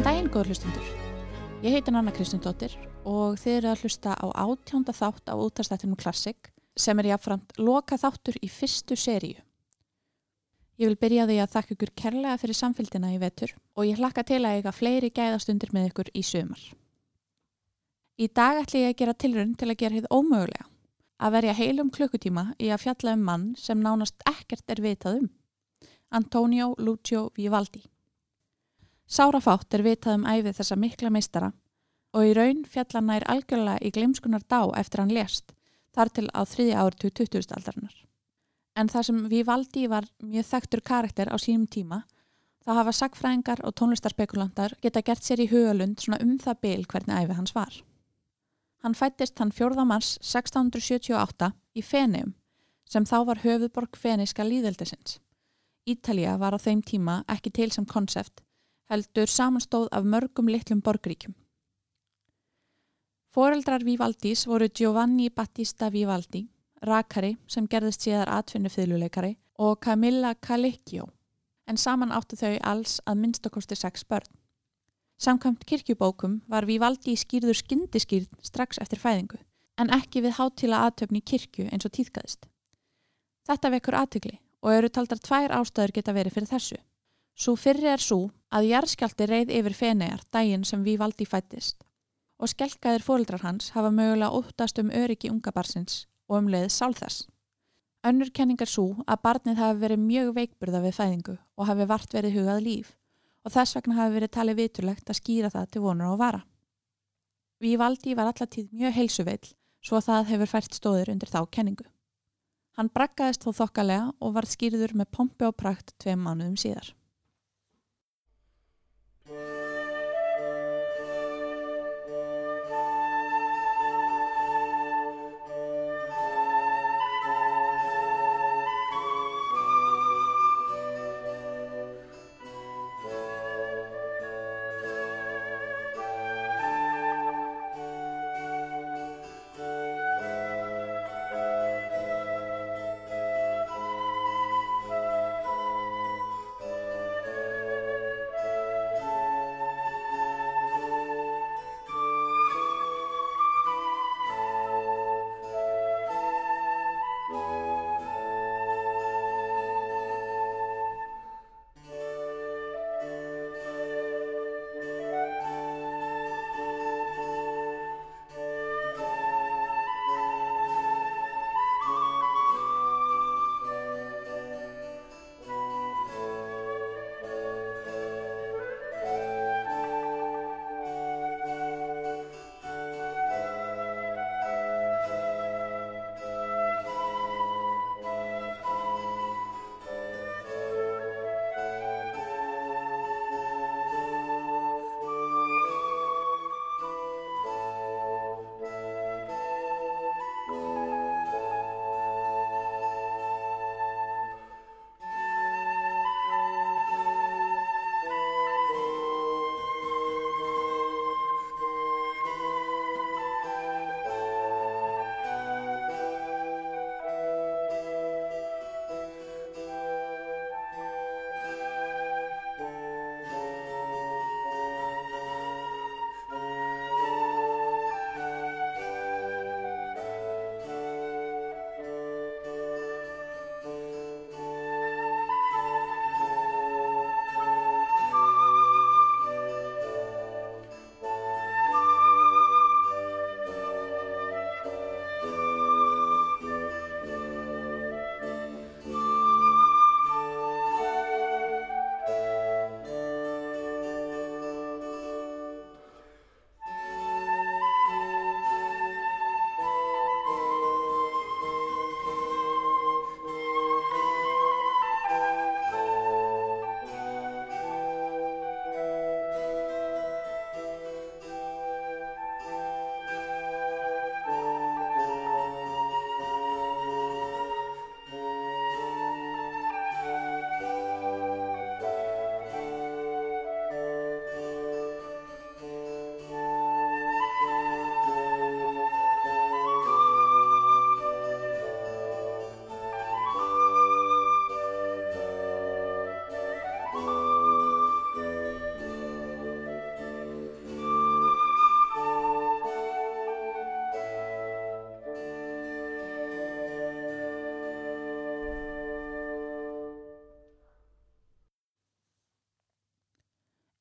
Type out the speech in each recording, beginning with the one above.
Góðan daginn, góður hlustundur. Ég heiti Nanna Kristundóttir og þið eru að hlusta á átjónda þátt á útastættinum Classic sem er jáfnframt loka þáttur í fyrstu seríu. Ég vil byrja því að þakka ykkur kærlega fyrir samfélgina í vetur og ég hlakka til að eiga fleiri gæðastundir með ykkur í sömar. Í dag ætla ég að gera tilrönd til að gera hitt ómögulega að verja heilum klukkutíma í að fjalla um mann sem nánast ekkert er vitað um. Antonio Lucio Vivaldi. Sárafátt er vitað um æfið þessa mikla meistara og í raun fjalla nær algjörlega í glemskunar dá eftir hann lést þar til á þriði ártu 20. aldarinnar. En þar sem Vivaldi var mjög þekktur karakter á sínum tíma þá hafa sagfræðingar og tónlistarspekulantar geta gert sér í hugalund svona um það byl hvernig æfið hans var. Hann fættist hann 4. mars 1678 í Feneum sem þá var höfuðborg feniska líðeldisins. Ítalija var á þeim tíma ekki til sem konsept, heldur samanstóð af mörgum litlum borgríkjum. Fóreldrar Vivaldís voru Giovanni Battista Vivaldi, rakari sem gerðist síðar atvinnu fylguleikari og Camilla Calicchio, en saman áttu þau alls að minnstakosti sex börn. Samkvæmt kirkjubókum var Vivaldi skýrður skindiskýrð strax eftir fæðingu, en ekki við hátíla aðtöfni kirkju eins og týðkaðist. Þetta vekur aðtökli og eru taldar tvær ástæður geta verið fyrir þessu. Svo fyrri er svo að jærskjaldi reið yfir fenegar daginn sem Vivaldi fættist og skelkaðir fóldrar hans hafa mögulega óttast um öryggi unga barsins og um leið sálþess. Önnur kenningar svo að barnið hafi verið mjög veikburða við fæðingu og hafi vart verið hugað líf og þess vegna hafi verið talið viturlegt að skýra það til vonur og vara. Vívaldi var allatíð mjög heilsuveill svo að það hefur fært stóður undir þá kenningu. Hann brakkaðist þó þokkalega og var skýrður með pompi og prakt tveim mánuðum síðar.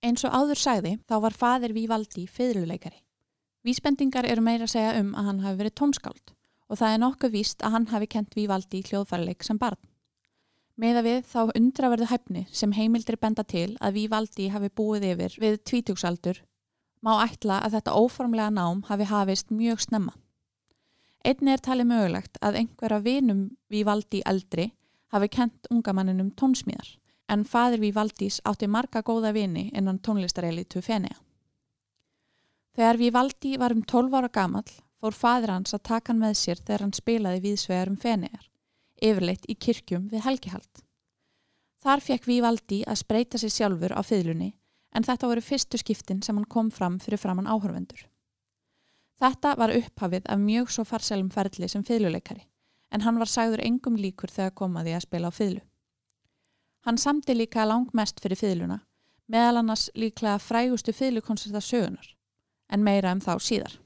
Eins og áður sagði þá var fadir Vívaldi fyrirluleikari. Vísbendingar eru meira að segja um að hann hafi verið tónskáld og það er nokkuð víst að hann hafi kent Vívaldi í hljóðfærleik sem barn. Meða við þá undraverðu hæfni sem heimildir benda til að Vívaldi hafi búið yfir við tvítjúksaldur má ætla að þetta óformlega nám hafi hafist mjög snemma. Einni er talið mögulegt að einhverja vinum Vívaldi eldri hafi kent ungamanninum tónsmíðar en fadir Vivaldís átti marga góða vini innan tónlistarelitu Fenea. Þegar Vivaldi var um 12 ára gamal fór fadir hans að taka hann með sér þegar hann spilaði viðsvegar um Fenear, yfirleitt í kirkjum við helgihald. Þar fekk Vivaldi að spreita sér sjálfur á fylunni en þetta voru fyrstu skiptin sem hann kom fram fyrir framann áhörvendur. Þetta var upphafið af mjög svo farselum ferli sem fyljuleikari en hann var sagður engum líkur þegar komaði að spila á fyllu. Hann samti líka langmest fyrir fiðluna, meðal annars líklega frægustu fiðlukonserta sögunar, en meira um þá síðar.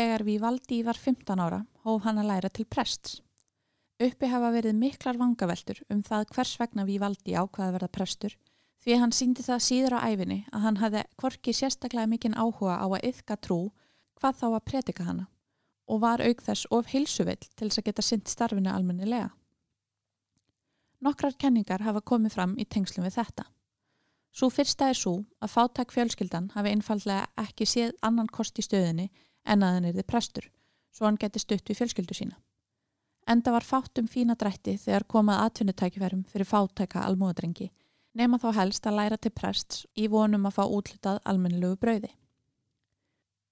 Þegar Vivaldi var 15 ára hóf hann að læra til prests. Uppi hafa verið miklar vangaveltur um það hvers vegna Vivaldi ákvaði að verða prestur því hann síndi það síður á æfinni að hann hafði korki sérstaklega mikinn áhuga á að yfka trú hvað þá að predika hana og var auk þess of heilsuvill til þess að geta synd starfinu almennilega. Nokkrar kenningar hafa komið fram í tengslum við þetta. Svo fyrsta er svo að fátæk fjölskyldan hafi einfallega ekki séð annan kost í stöðinni en að hann erði prestur, svo hann geti stutt við fjölskyldu sína. Enda var fátt um fína drætti þegar komað atvinnutækifærum fyrir fátæka almóðrengi nema þá helst að læra til prests í vonum að fá útlutað almennilegu brauði.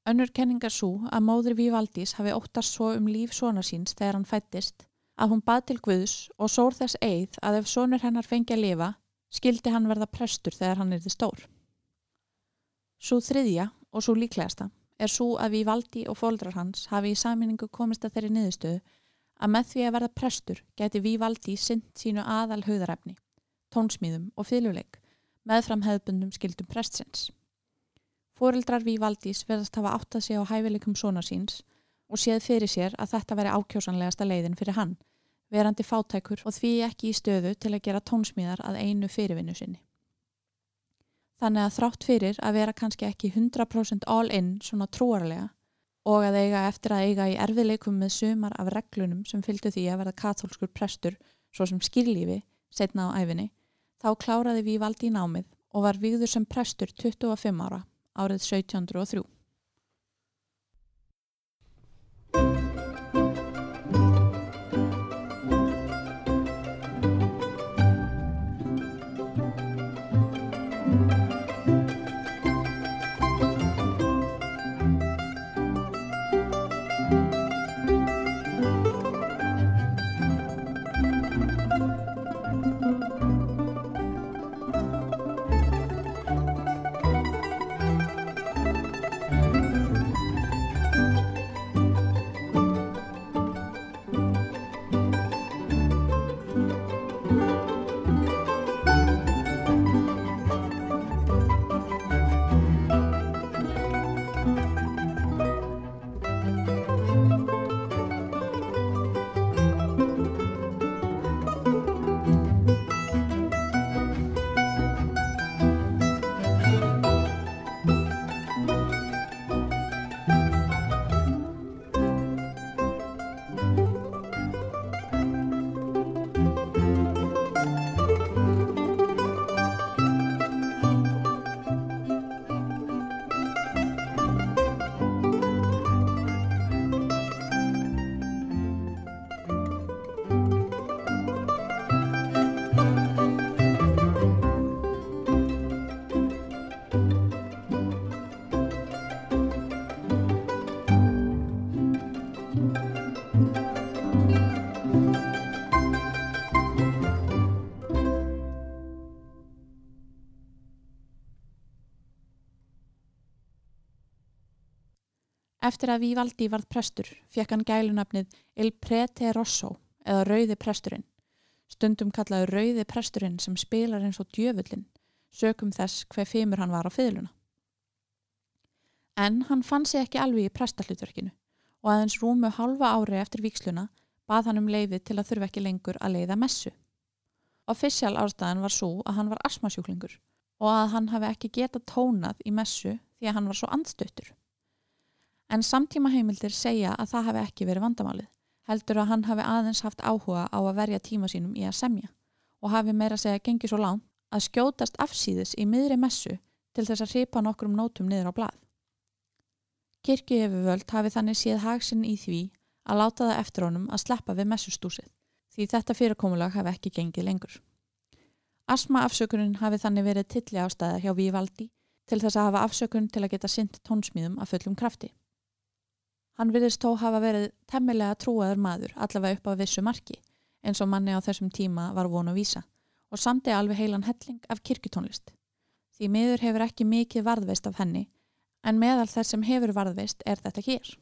Önnur kenningar svo að móður Vívaldís hafi óttast svo um líf svona síns þegar hann fættist að hún bað til Guðs og sór þess eið að ef sonur hennar fengi að lifa skildi hann verða prestur þegar hann er þið stór. Svo þriðja og svo líklegasta er svo að Vívaldi og fóldrar hans hafi í saminningu komist að þeirri niðurstöðu að með því að verða prestur geti Vívaldi synd sínu aðal höðarefni tónsmíðum og fylguleik meðfram hefðbundum skildum prestsins. Fóreldrar Vívaldís verðast hafa átt að sé á hæfileikum svona síns og séð fyrir sér að þetta veri ákjósanlegasta leiðin fyrir hann, verandi fátækur og því ekki í stöðu til að gera tónsmíðar að einu fyrirvinnu sinni. Þannig að þrátt fyrir að vera kannski ekki 100% all in svona trúarlega og að eiga eftir að eiga í erfiðleikum með sumar af reglunum sem fylgdu því að verða katholskur prestur svo sem skýrlífi setna á æfinni, Þá kláraði Vívaldi í námið og var vigður sem prestur 25 ára árið 1703. Eftir að Vívaldi varð prestur fekk hann gælunafnið Il Prete Rosso eða Rauði presturinn. Stundum kallaði Rauði presturinn sem spilar eins og djöfullin, sökum þess hver feimur hann var á fiðluna. En hann fann sig ekki alveg í prestallutverkinu og aðeins rúmu halva ári eftir viksluna bað hann um leiði til að þurfa ekki lengur að leiða messu. Offisjál ástæðan var svo að hann var asmasjúklingur og að hann hafi ekki getað tónað í messu því að hann var svo andstuttur. En samtíma heimildir segja að það hafi ekki verið vandamálið, heldur að hann hafi aðeins haft áhuga á að verja tíma sínum í að semja og hafi meira segja gengið svo langt að skjótast afsýðis í miðri messu til þess að hripa nokkrum nótum niður á blað. Kirkjuhefuvöld hafi þannig séð hagsinn í því að láta það eftir honum að sleppa við messustúsið, því þetta fyrirkomulag hafi ekki gengið lengur. Asma afsökunin hafi þannig verið tilli ástæða hjá Vívaldi til þess að hafa afsökun til að geta synt tónsmíðum að fullum krafti. Hann virðist þó hafa verið temmilega trúaður maður allavega upp á vissu marki eins og manni á þessum tíma var vonu að vísa og samtegi alveg heilan helling af kirkutónlist. Því miður hefur ekki mikið varðveist af henni en meðal þess sem hefur varðveist er þetta hér.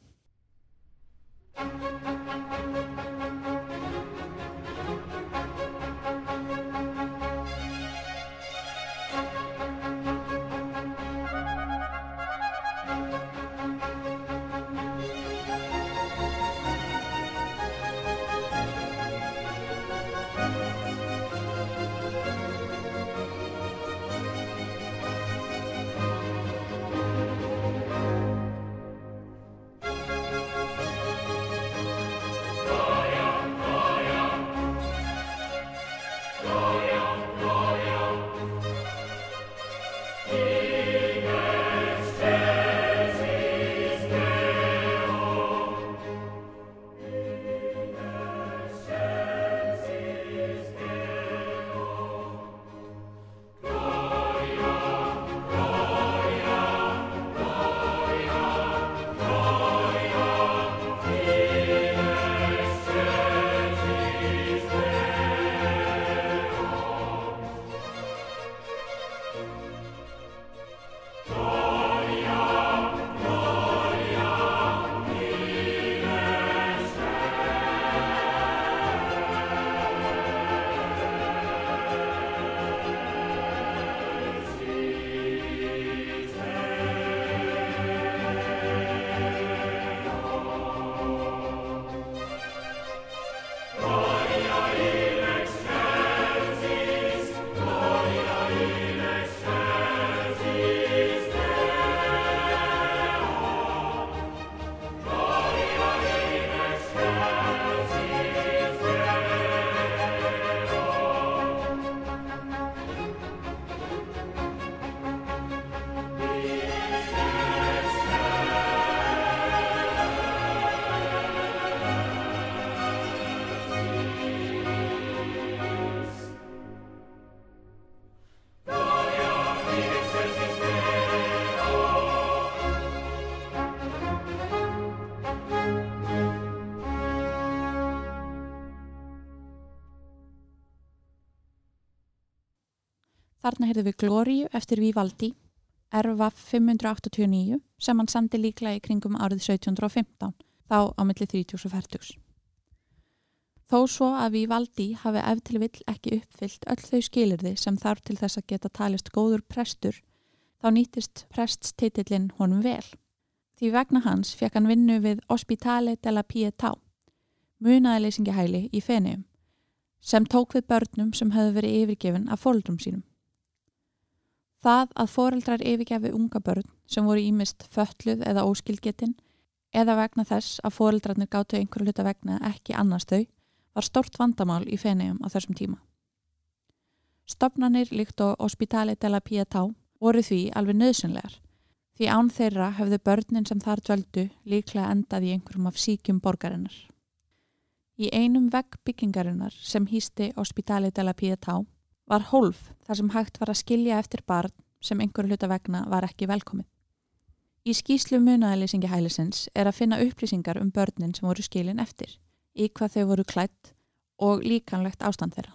Þarna heyrðum við Glóriu eftir Vivaldi, erfa 589 sem hann sandi líklega í kringum árið 1715, þá á milli 30 og 40. Þó svo að Vivaldi hafi eftir vill ekki uppfyllt öll þau skilirði sem þarf til þess að geta talist góður prestur, þá nýtist preststitillin honum vel. Því vegna hans fekk hann vinnu við Ospitale della Pietà, munaðileysingihæli í Fenium, sem tók við börnum sem höfðu verið yfirgefin af fóldrum sínum. Það að foreldrar yfirgefi unga börn sem voru ímist fölluð eða óskilgetinn eða vegna þess að foreldrarnir gáttu einhverju hluta vegna ekki annars þau var stort vandamál í Fenium á þessum tíma. Stopnarnir líkt á Ospitale della Pietà voru því alveg nöðsynlegar því án þeirra höfðu börnin sem þar dvöldu líklega endað í einhverjum af síkjum borgarinnar. Í einum vegg byggingarinnar sem hýsti Hospitali della Pietà var hólf þar sem hægt var að skilja eftir barn sem einhverju hluta vegna var ekki velkomið. Í skýslu munaðalýsingi hælisins er að finna upplýsingar um börnin sem voru skilin eftir, í hvað þau voru klætt og líkanlegt ástand þeirra.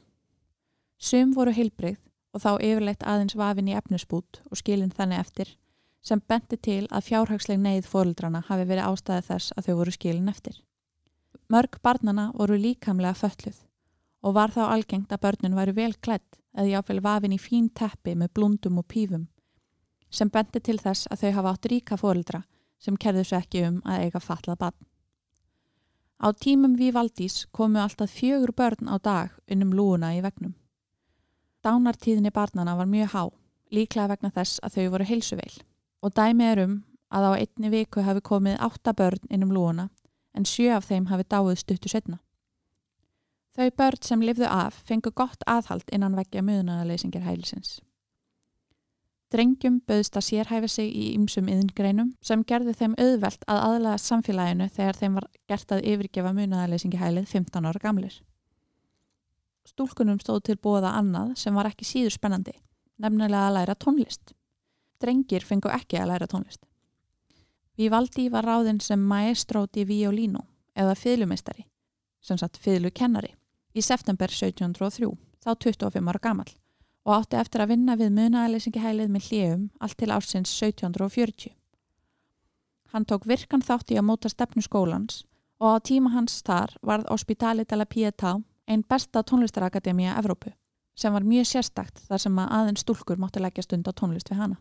Sum voru heilbreyð og þá yfirleitt aðeins vafin í efnusbút og skilin þannig eftir sem benti til að fjárhagsleg neyð fóreldrana hafi verið ástæði þess að þau voru skilin eftir. Mörg barnana voru líkamlega fölluð og var þá algengt að börnun væri vel klætt eða jáfnvel vafin í fín teppi með blundum og pífum sem bendi til þess að þau hafa átt ríka fóreldra sem kerðu svo ekki um að eiga fallað barn. Á tímum við Valdís komu alltaf fjögur börn á dag unnum lúuna í vegnum. Dánartíðinni barnana var mjög há, líklega vegna þess að þau voru heilsuveil og dæmi er um að á einni viku hafi komið átta börn innum lúuna en sjö af þeim hafi dáið stuttu setna. Þau börn sem lifðu af fengu gott aðhald innan veggja möðunarleysingir hælisins. Drengjum böðst að sérhæfa sig í ymsum yðingreinum sem gerði þeim auðvelt að aðlaða samfélaginu þegar þeim var gert að yfirgefa möðunarleysingi hælið 15 ára gamlir. Stúlkunum stóð til bóða annað sem var ekki síður spennandi, nefnilega að læra tónlist. Drengir fengu ekki að læra tónlist. Vivaldi var ráðinn sem maestro di violino eða fylumistari, sem satt fylukennari, í september 1703, þá 25 ára gamal og átti eftir að vinna við munaðalesingihælið með hljegum allt til ársins 1740. Hann tók virkan þátt í að móta stefnu skólans og á tíma hans þar varð Hospitali della Pietà einn besta tónlistarakademia Evrópu sem var mjög sérstakt þar sem að aðeins stúlkur mátti leggja stund á tónlist við hana.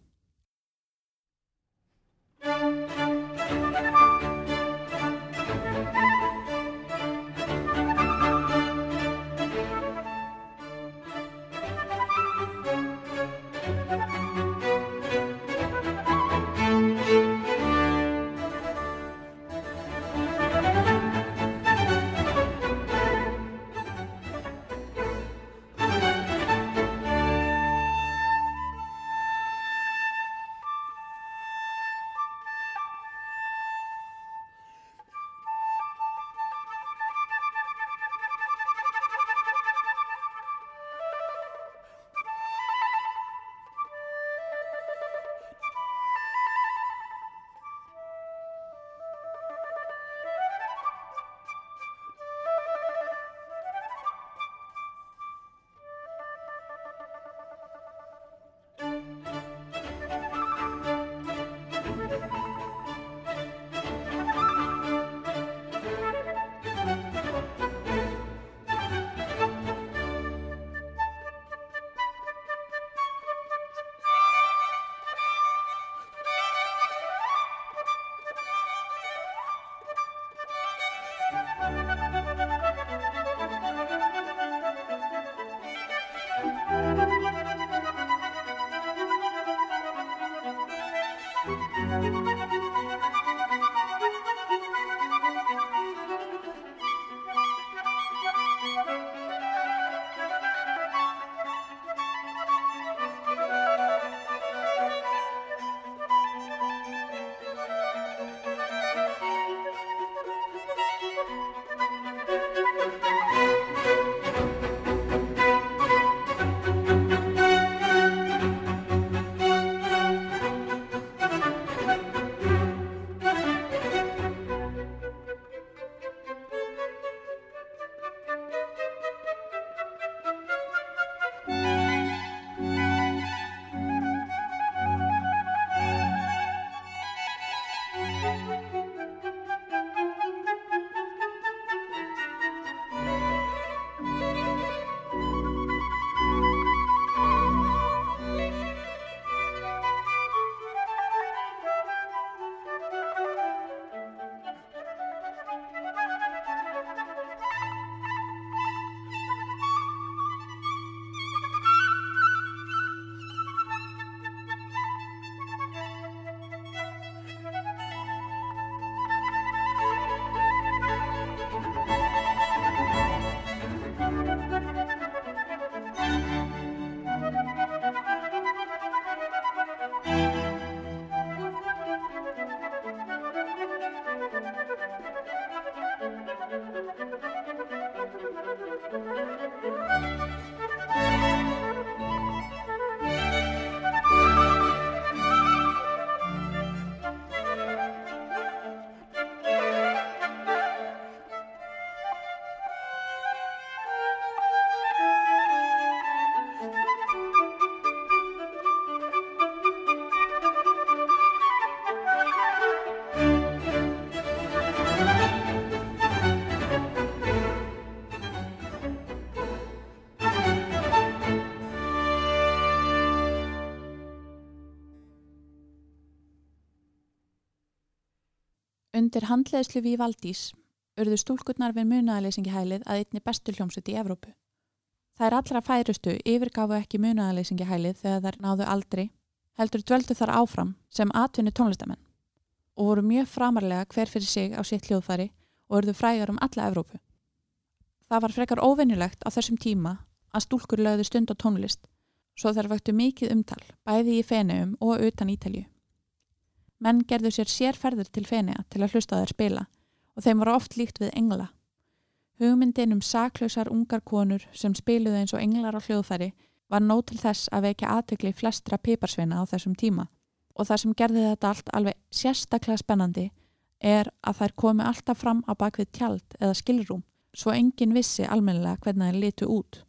Undir handleðslu við Valdís urðu stúlkurnar við munaðaleysingi hælið að einni bestu hljómsut í Evrópu. Það er allra færustu yfirgafu ekki munaðaleysingi hælið þegar þær náðu aldri, heldur dveldu þar áfram sem atvinni tónlistamenn og voru mjög framarlega hver fyrir sig á sitt hljóðfæri og urðu frægar um alla Evrópu. Það var frekar óvinnilegt á þessum tíma að stúlkur lögðu stund á tónlist svo þær vöktu mikið umtal bæði í Feneum og utan Ítalju. Menn gerðu sér sérferður til Fenea til að hlusta þær spila og þeim var oft líkt við engla. Hugmyndin um saklausar ungar konur sem spiluðu eins og englar á hljóðfæri var nót til þess að vekja aðtökli flestra piparsveina á þessum tíma og það sem gerði þetta allt alveg sérstaklega spennandi er að þær komi alltaf fram á bakvið tjald eða skilrúm svo engin vissi almennilega hvernig þær litu út.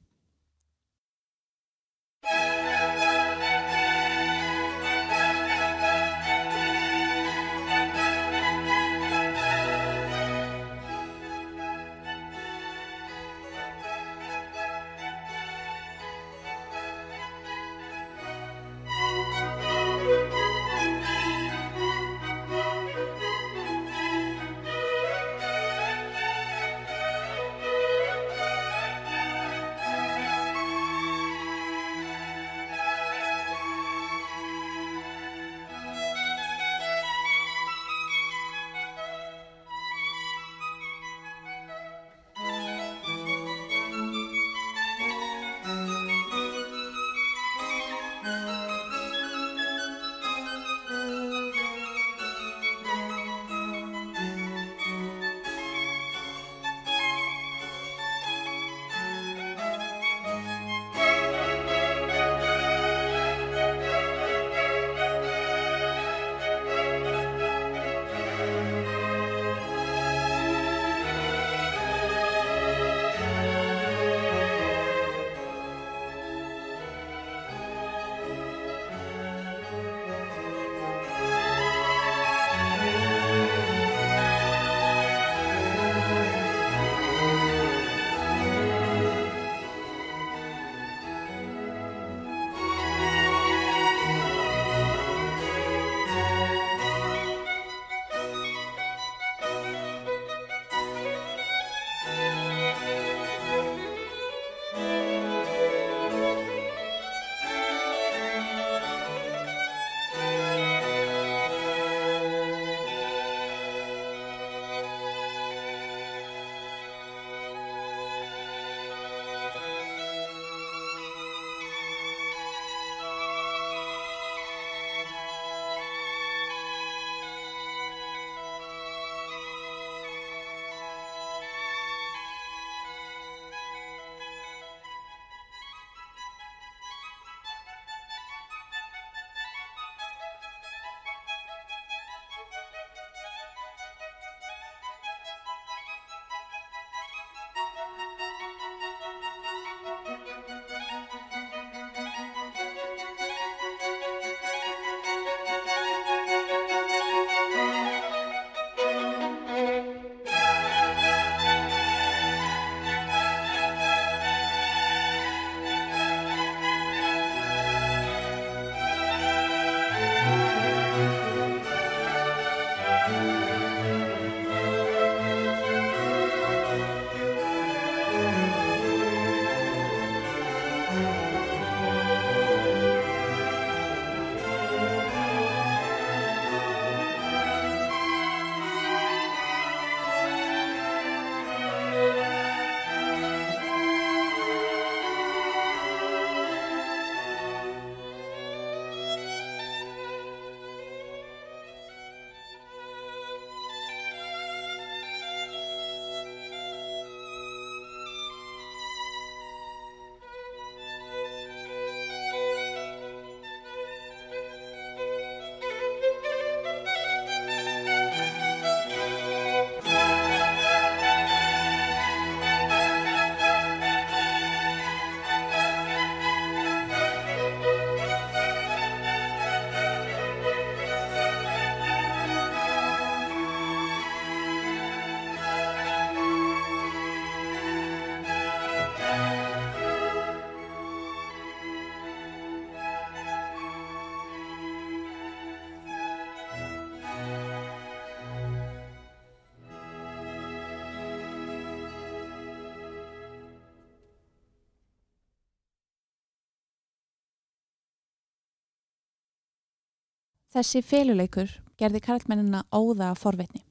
Þessi féluleikur gerði karlmennina óða að forvitni.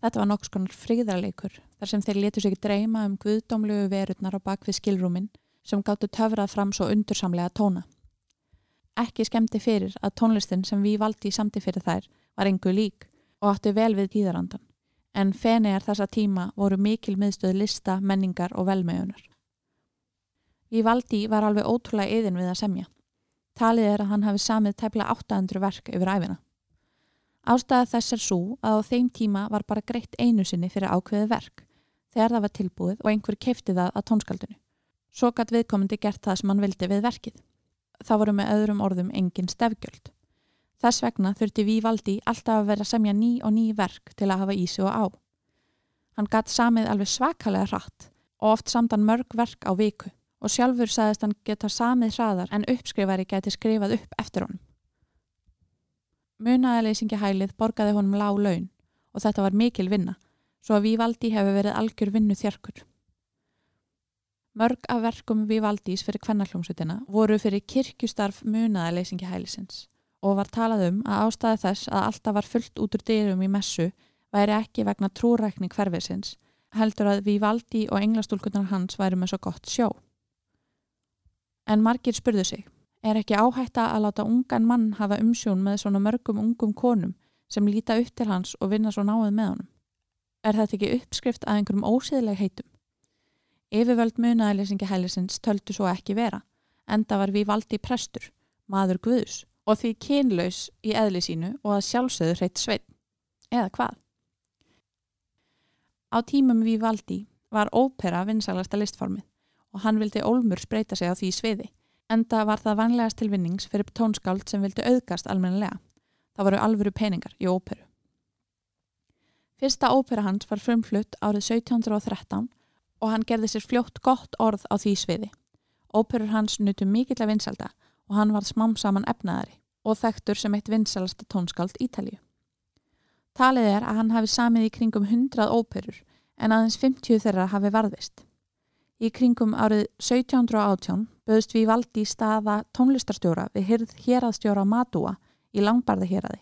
Þetta var nokks konar fríðarleikur þar sem þeir letu sig dreyma um guðdómlegu verurnar á bakvið skilrúmin sem gáttu töfrað fram svo undursamlega tóna. Ekki skemmti fyrir að tónlistin sem við valdi í samti fyrir þær var engu lík og áttu vel við tíðarandan en fenegar þessa tíma voru mikil miðstöð lista, menningar og velmögunar. Við valdi var alveg ótrúlega yðin við að semja. Talið er að hann hafi samið tæpla 800 verk yfir æfina. Ástæða þess er svo að á þeim tíma var bara greitt einu sinni fyrir ákveði verk þegar það var tilbúið og einhver kefti það að tónskaldinu. Svo gætt viðkomandi gert það sem hann vildi við verkið. Það voru með öðrum orðum engin stefgjöld. Þess vegna þurfti Vívaldi alltaf að vera að semja ný og ný verk til að hafa í sig og á. Hann gætt samið alveg svakalega hratt og oft samtan mörg verk á viku og sjálfur sagðist hann geta samið hraðar en uppskrifari geti skrifað upp eftir honum. Munaðaleysingahælið borgaði honum lág laun og þetta var mikil vinna, svo að Vívaldi hefur verið algjör vinnu þjarkur. Mörg af verkum Vívaldís fyrir kvennarhljómsutina voru fyrir kirkjustarf munaðaleysingahælisins og var talað um að ástæði þess að alltaf var fullt út úr dyrum í messu væri ekki vegna trúrækning hverfisins, heldur að Vívaldi og englastúlkunar hans væri með svo gott sjó. En margir spurðu sig, Er ekki áhætta að láta ungan mann hafa umsjón með svona mörgum ungum konum sem líta upp til hans og vinna svo náið með honum? Er þetta ekki uppskrift að einhverjum ósýðileg heitum? Yfirvöld munaðilesingi hælisins töldu svo ekki vera, enda var við valdi prestur, maður guðus og því kynlaus í eðli sínu og að sjálfsögðu hreitt sveit. Eða hvað? Á tímum við valdi var ópera vinsalasta listformið og hann vildi Olmur spreita sig á því sviði enda var það vanlegast til vinnings fyrir tónskáld sem vildi auðgast almennilega. Það voru alvöru peningar í óperu. Fyrsta ópera hans var frumflutt árið 1713 og hann gerði sér fljótt gott orð á því sviði. Óperur hans nutu mikill að vinsalda og hann var smám saman efnaðari og þekktur sem eitt vinsalasta tónskáld Ítalíu. Talið er að hann hafi samið í kringum 100 óperur en aðeins 50 þeirra hafi varðist. Í kringum árið 1718 böðst við valdi í staða tónlistarstjóra við hyrð héraðstjóra Madúa í langbarði héraði.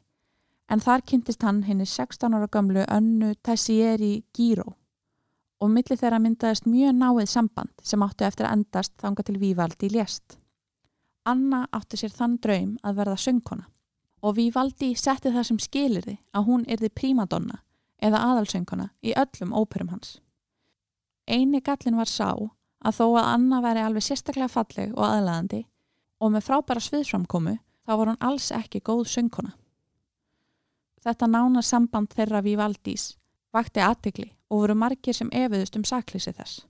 En þar kynntist hann henni 16 ára gamlu önnu Tessieri Giro og millir þeirra myndaðist mjög náið samband sem áttu eftir að endast þanga til Vívaldi lést. Anna átti sér þann draum að verða söngkona og Vívaldi setti það sem skilirði að hún erði prímadonna eða aðalsöngkona í öllum óperum hans. Einu gallin var sá að þó að Anna væri alveg sérstaklega falleg og aðlæðandi og með frábæra sviðframkomu þá var hún alls ekki góð söngkona. Þetta nána samband þeirra við Valdís vakti aðtegli og voru margir sem efiðust um saklýsi þess.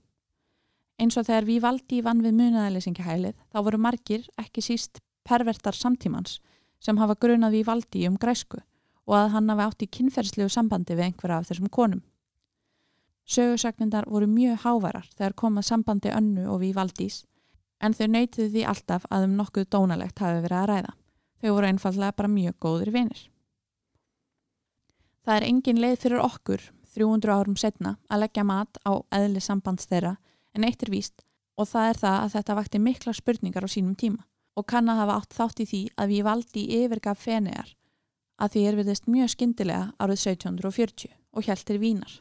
Eins og þegar við Valdí vann við munaðalysingahælið þá voru margir ekki síst pervertar samtímans sem hafa grunað við Valdí um græsku og að hann hafi átt í kynferðslegu sambandi við einhverja af þessum konum. Sögursagnindar voru mjög hávarar þegar komað sambandi önnu og við valdís en þau neytiði því alltaf að um nokkuð dónalegt hafi verið að ræða. Þau voru einfallega bara mjög góðir vinir. Það er engin leið fyrir okkur 300 árum setna að leggja mat á eðli sambands þeirra en eitt er víst og það er það að þetta vakti mikla spurningar á sínum tíma og kann að hafa átt þátt í því að við valdi yfirgaf fenegar að því er viðist mjög skindilega árið 1740 og hjæltir vínar.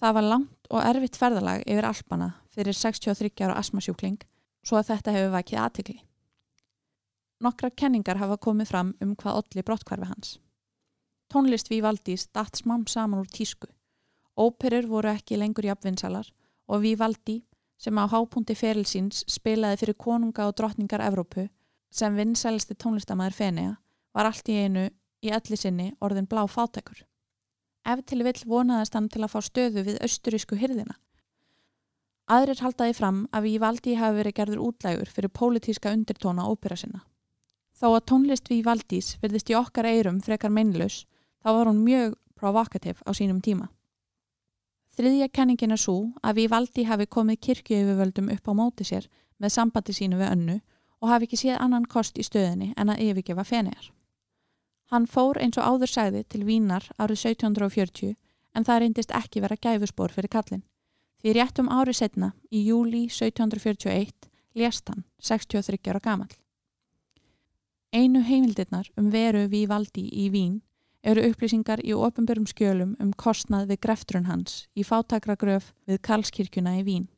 Það var langt og erfitt ferðalag yfir Alpana fyrir 63 ára asmasjúkling svo að þetta hefur vækið aðtikli. Nokkra kenningar hafa komið fram um hvað olli brottkvarfi hans. Tónlist við Valdís datt smám saman úr tísku. Óperur voru ekki lengur jafnvinsalar og við Valdi sem á hápunkti ferilsins spilaði fyrir konunga og drottningar Evrópu sem vinsælisti tónlistamæður Fenea var allt í einu í öllu sinni orðin blá fátækur ef til vill vonaðast hann til að fá stöðu við austurísku hyrðina. Aðrir haldaði fram að við valdi hafi verið gerður útlægur fyrir pólitíska undirtóna ópera sinna. Þó að tónlist við valdís verðist í okkar eirum frekar meinlaus, þá var hún mjög provokativ á sínum tíma. Þriðja kenningin er svo að við valdi hafi komið kirkjöfuvöldum upp á móti sér með sambandi sínu við önnu og hafi ekki séð annan kost í stöðinni en að yfirgefa fenegar. Hann fór eins og áður segði til Vínar árið 1740 en það reyndist ekki vera gæfuspor fyrir kallin. Því réttum árið setna, í júli 1741, lést hann 63 ára gamal. Einu heimildirnar um veru við valdi í Vín eru upplýsingar í ofnbjörgum skjölum um kostnað við greftrun hans í fátakra gröf við Karlskirkjuna í Vín,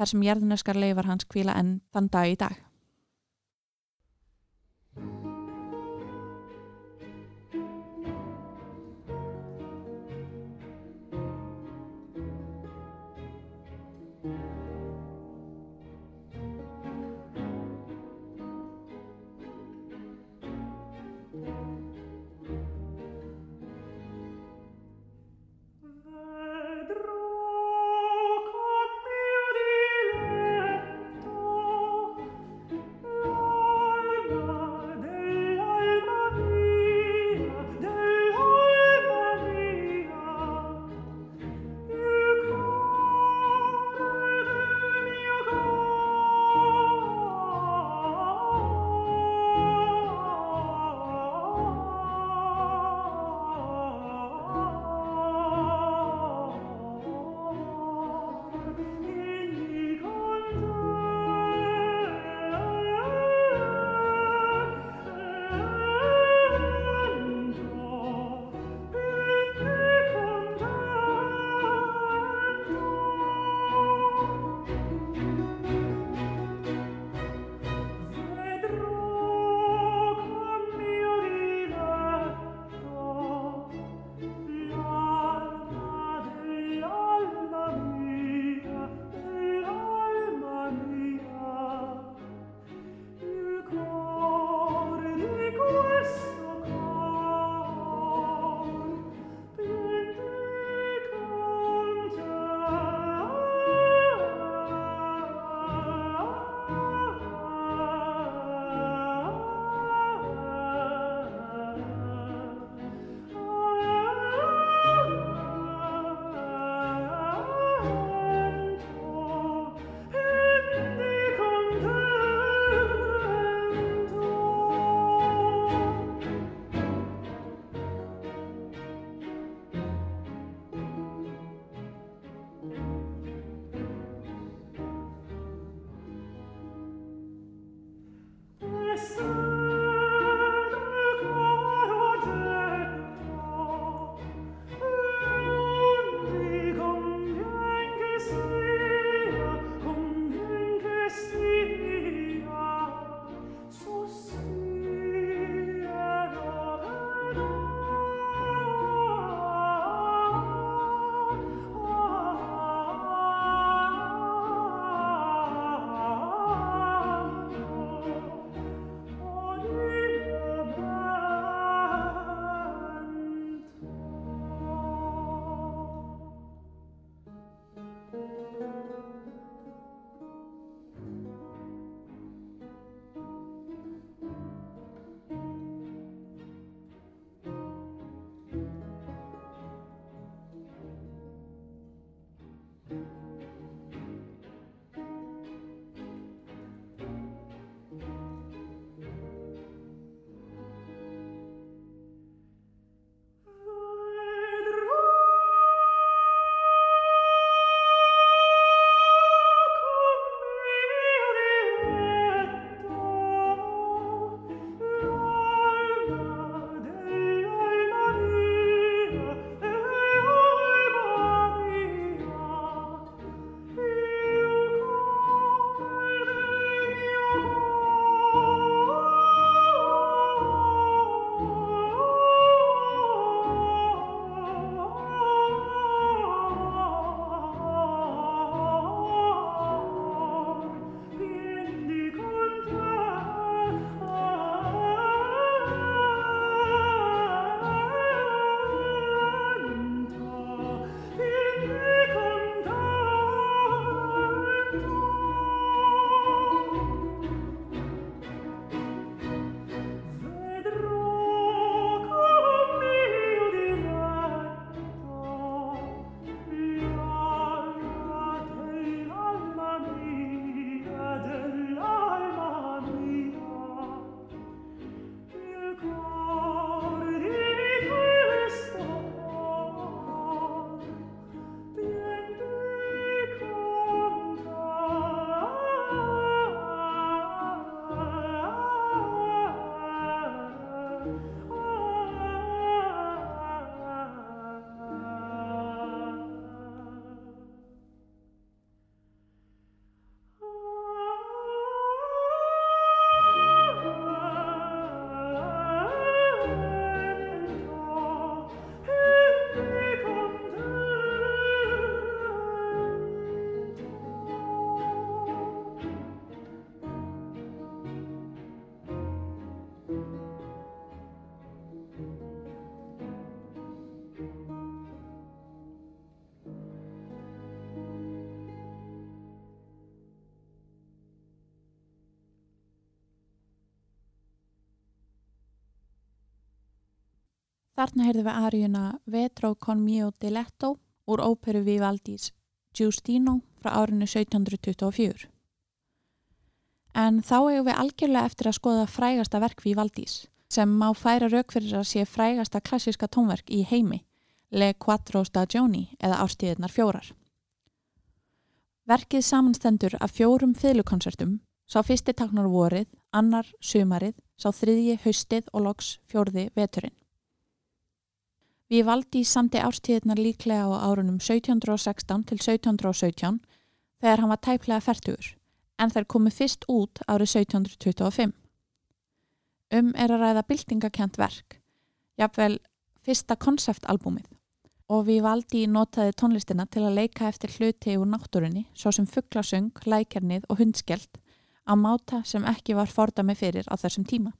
þar sem jærðuneskar leifar hans kvíla enn þann dag í dag. Yes. Þarna heyrðum við aðrjuna Vetro con mio diletto úr óperu Vivaldis Giustino frá árinu 1724. En þá hefur við algjörlega eftir að skoða frægasta verk Vivaldis sem má færa rauk fyrir að sé frægasta klassiska tónverk í heimi, Le Quattro Stagioni eða Ástíðirnar fjórar. Verkið samanstendur af fjórum fylgukonsertum, sá fyrsti taknar vorið, annar sumarið, sá þriðji haustið og loks fjórði veturinn. Við valdi samti ástíðirnar líklega á árunum 1716 til 1717 þegar hann var tæplega færtugur en þær komu fyrst út árið 1725. Um er að ræða byltingakent verk, jafnvel fyrsta konseptalbúmið og við valdi notaði tónlistina til að leika eftir hluti úr náttúrunni svo sem fugglasöng, lækernið og hundskjeld á máta sem ekki var fordami fyrir á þessum tíma.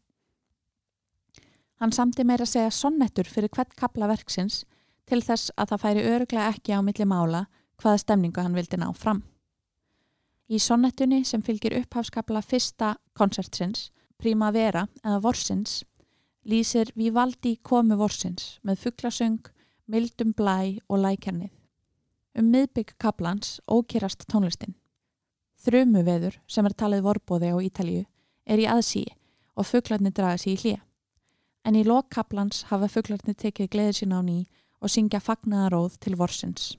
Hann samti meira að segja sonnettur fyrir hvert kapla verksins til þess að það færi öruglega ekki á milli mála hvaða stemningu hann vildi ná fram. Í sonnettunni sem fylgir upphafskapla fyrsta konsertsins, Primavera eða Vorsins, lýsir Vivaldi komu Vorsins með fugglasöng, mildum blæ og lækernið. Um miðbygg kaplans ókýrast tónlistin. Þrjumu veður sem er talið vorbóði á Ítalíu er í aðsíi og fugglarnir draga sér í hlýja en í lokkaplans hafa fugglarnir tekið gleðir sín á ný og syngja fagnaðaróð til vorsins.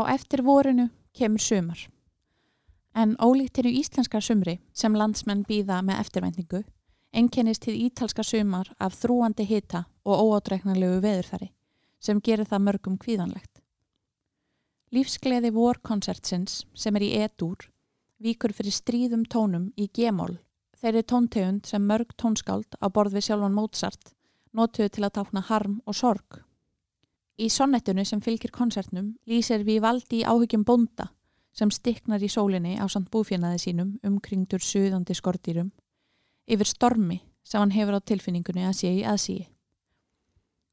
Á eftir vorinu kemur sumar. En ólíkt í íslenska sumri sem landsmenn býða með eftirvæntingu, einkennist til ítalska sumar af þrúandi hita og óátreiknarlegu veðurfæri, sem gerir það mörgum kvíðanlegt. Lífsgleði vorkonsertsins sem er í E-dúr víkur fyrir stríðum tónum í G-mól, þeirri tóntegund sem mörg tónskáld á borð við sjálfan Mozart notuðu til að tákna harm og sorg. Í sonnettinu sem fylgir konsertnum lýsir við valdi áhugjum bonda sem stiknar í sólinni á samt búfjanaði sínum umkringdur suðandi skordýrum yfir stormi sem hann hefur á tilfinningunni að sé í aðsíi.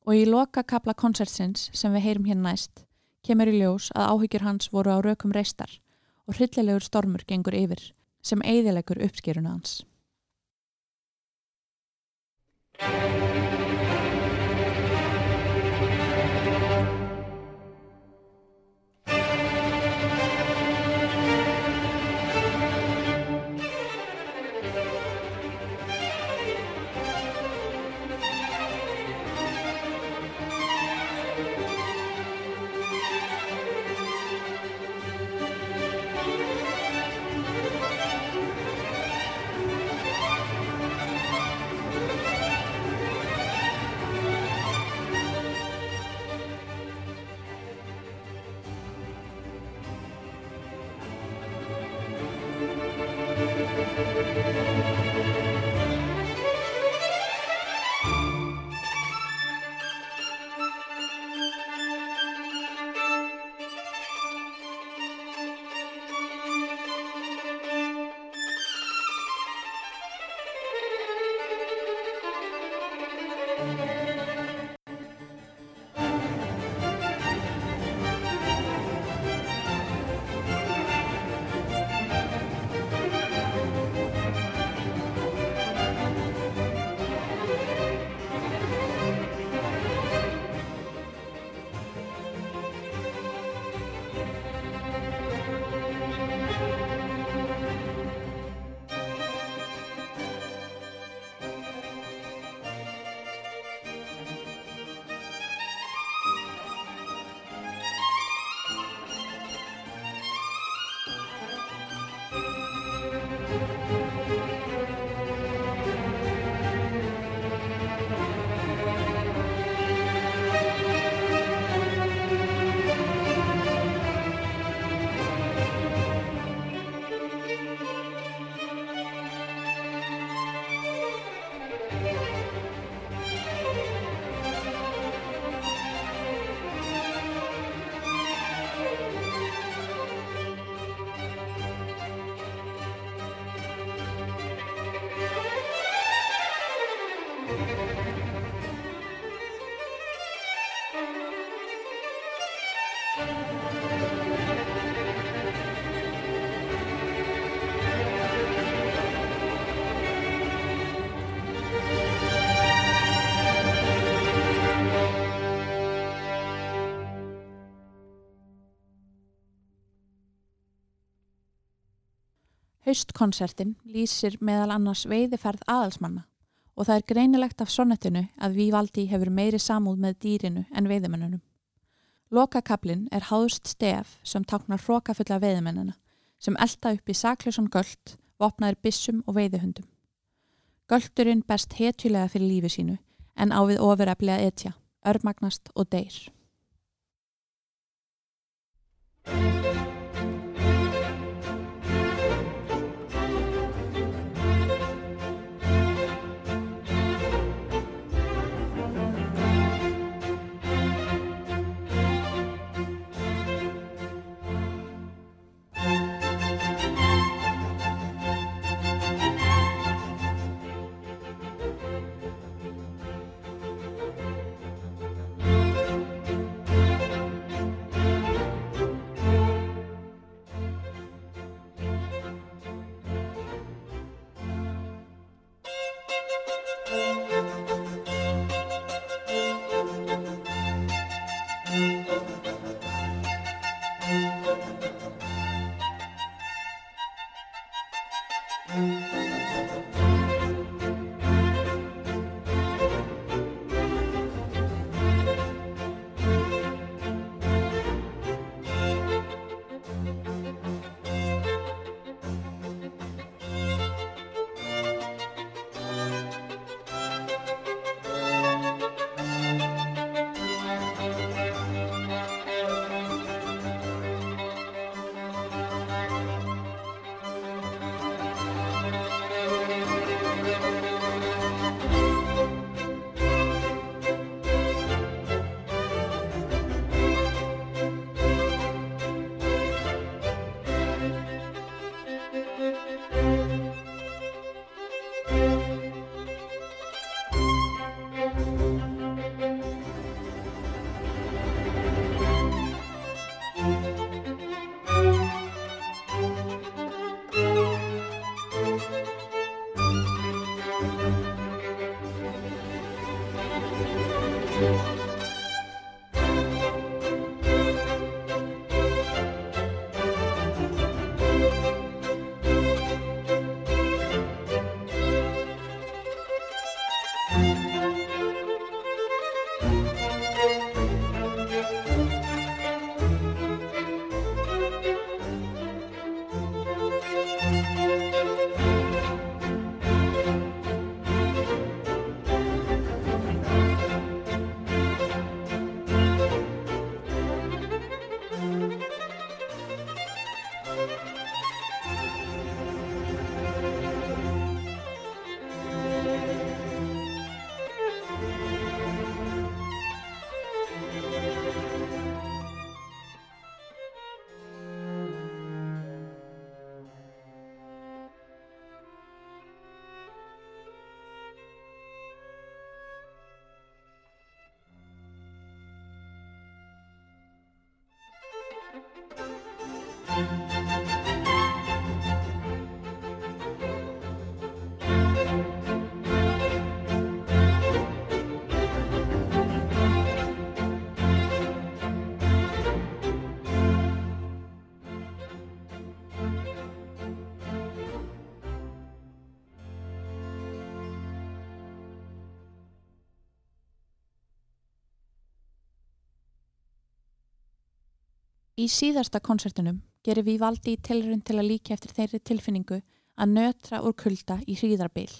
Og í loka kapla konsertsins sem við heyrum hér næst kemur í ljós að áhyggjur hans voru á rökum reistar og hryllilegur stormur gengur yfir sem eigðilegur uppskeruna hans. Haustkonsertin lýsir meðal annars veiðiferð aðalsmanna og það er greinilegt af sonnettinu að Vívaldi hefur meiri samúð með dýrinu en veiðimennunum. Lokakablin er háðust stef sem táknar hrókafulla veiðimennina sem elda upp í saklausan göld, vopnaður bissum og veiðihundum. Göldurinn best hetjulega fyrir lífi sínu en ávið ofureflega etja, örmagnast og deyr. Í síðasta konsertunum gerir við valdi í tilrun til að líka eftir þeirri tilfinningu að nötra úr kulda í hríðarbil.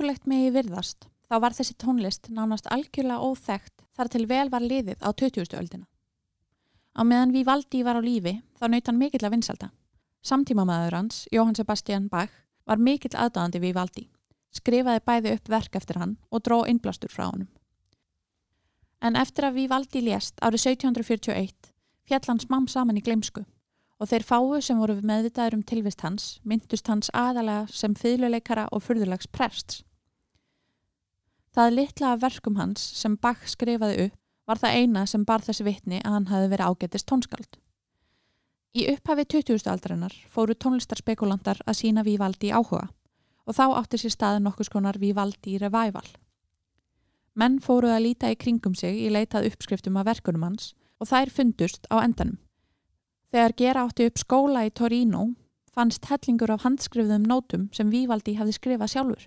Ótrúlegt megi virðast, þá var þessi tónlist nánast algjörlega óþægt þar til vel var liðið á 20. öldina. Á meðan Vivaldi var á lífi þá naut hann mikill að vinsalda. Samtímamaður hans, Jóhann Sebastian Bach, var mikill aðdáðandi Vivaldi, skrifaði bæði upp verk eftir hann og dró innblastur frá honum. En eftir að Vivaldi lést árið 1741 fjall hans mam saman í gleimsku og þeir fáu sem voru meðvitaður um tilvist hans myndust hans aðalega sem fýðluleikara og fyrðulags prests. Það litla af verkum hans sem Bach skrifaði upp var það eina sem bar þessi vitni að hann hafi verið ágetist tónskald. Í upphafi 20. aldarinnar fóru tónlistarspekulantar að sína Vívaldi áhuga og þá átti sér staði nokkus konar Vívaldi revival. Menn fóruð að líta í kringum sig í leitað uppskriftum af verkunum hans og þær fundust á endanum. Þegar gera átti upp skóla í Torino fannst hellingur af handskrifðum nótum sem Vívaldi hafði skrifað sjálfur.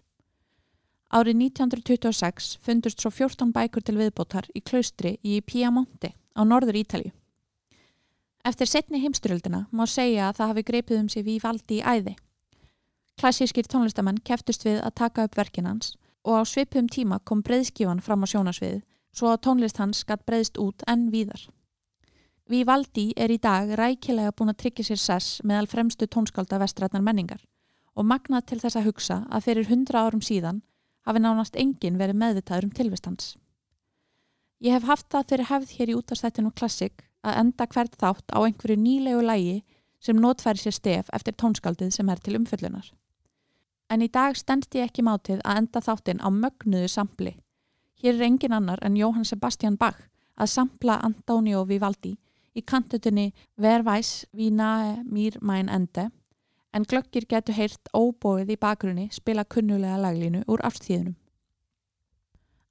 Árið 1926 fundust svo 14 bækur til viðbótar í klaustri í Piemonte á norður Ítalju. Eftir setni heimsturöldina má segja að það hafi greipið um sig Vívaldi í æði. Klassískir tónlistamenn keftust við að taka upp verkinans og á svipum tíma kom breyðskífan fram á sjónasvið svo að tónlist hans gatt breyðst út enn víðar. Vivaldi er í dag rækilega búin að tryggja sér sess meðal fremstu tónskálda vestrætnar menningar og magnað til þess að hugsa að fyrir hundra árum síðan hafi nánast engin verið meðvitaður um tilvistans. Ég hef haft það fyrir hefð hér í útastættinu klassik að enda hvert þátt á einhverju nýlegu lægi sem notfæri sér stef eftir tónskaldið sem er til umföllunar. En í dag stendst ég ekki mátið að enda þáttin á mögnuðu sampli. Hér er engin annar en Jóhann Sebastian Bach að sampla Antonio Vivaldi í kantutinni Vervæs vínae mýr mæn ende en glöggir getur heyrt óbóið í bakgrunni spila kunnulega laglínu úr ástíðunum.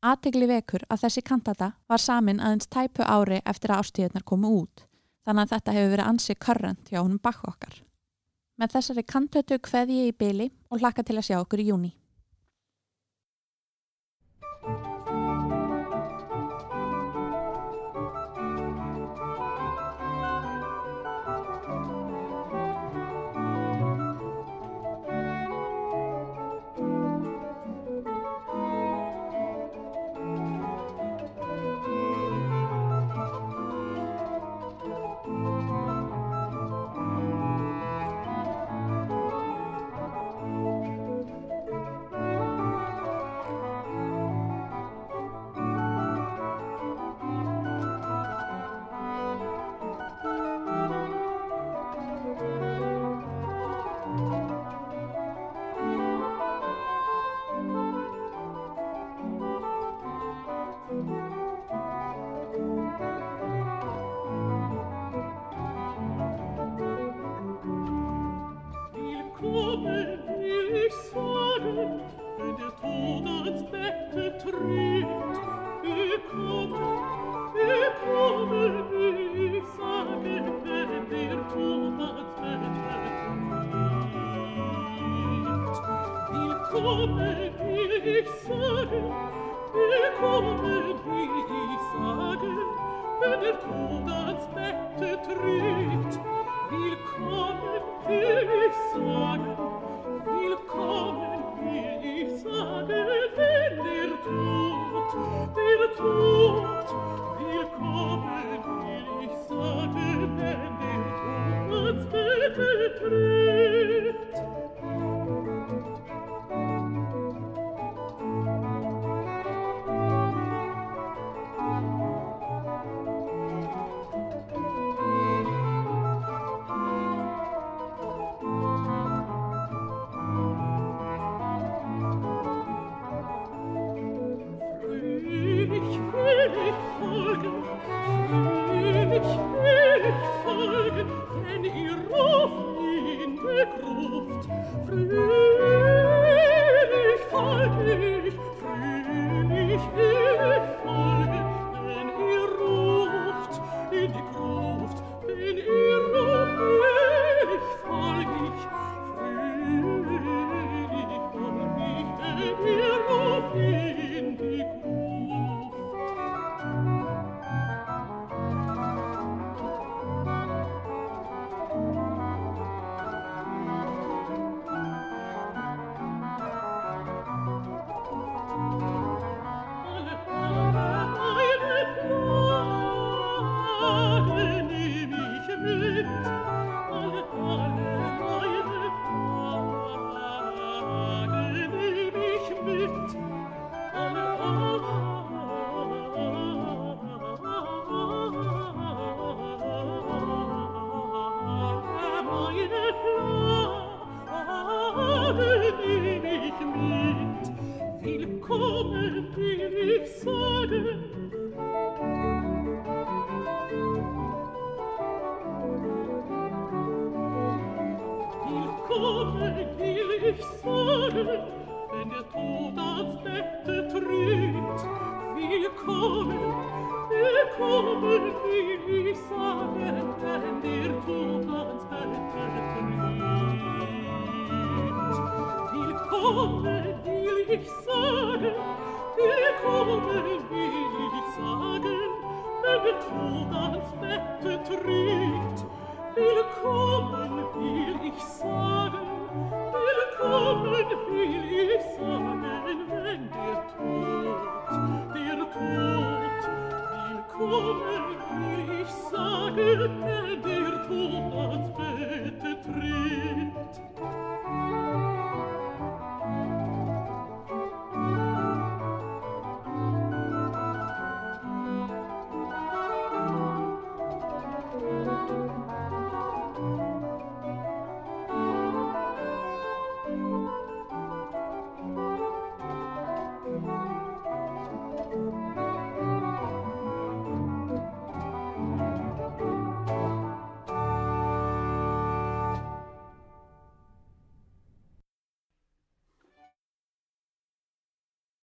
Aðtegli vekur að þessi kantata var samin aðeins tæpu ári eftir að ástíðunar komu út þannig að þetta hefur verið ansi körrent hjá honum bakkokkar. Með þessari kantötu hveði ég í byli og hlakka til að sjá okkur í júni.